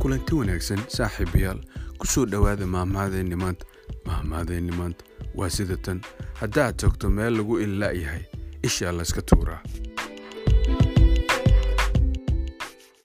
kulanti wanaagsan saaxiibayaal ku soo dhowaada maahmaadeenni maanta. Maahmaadeenni maanta waa sida tan. Haddaad tagto meel lagu illa'yahay ishaa layska tuuraa.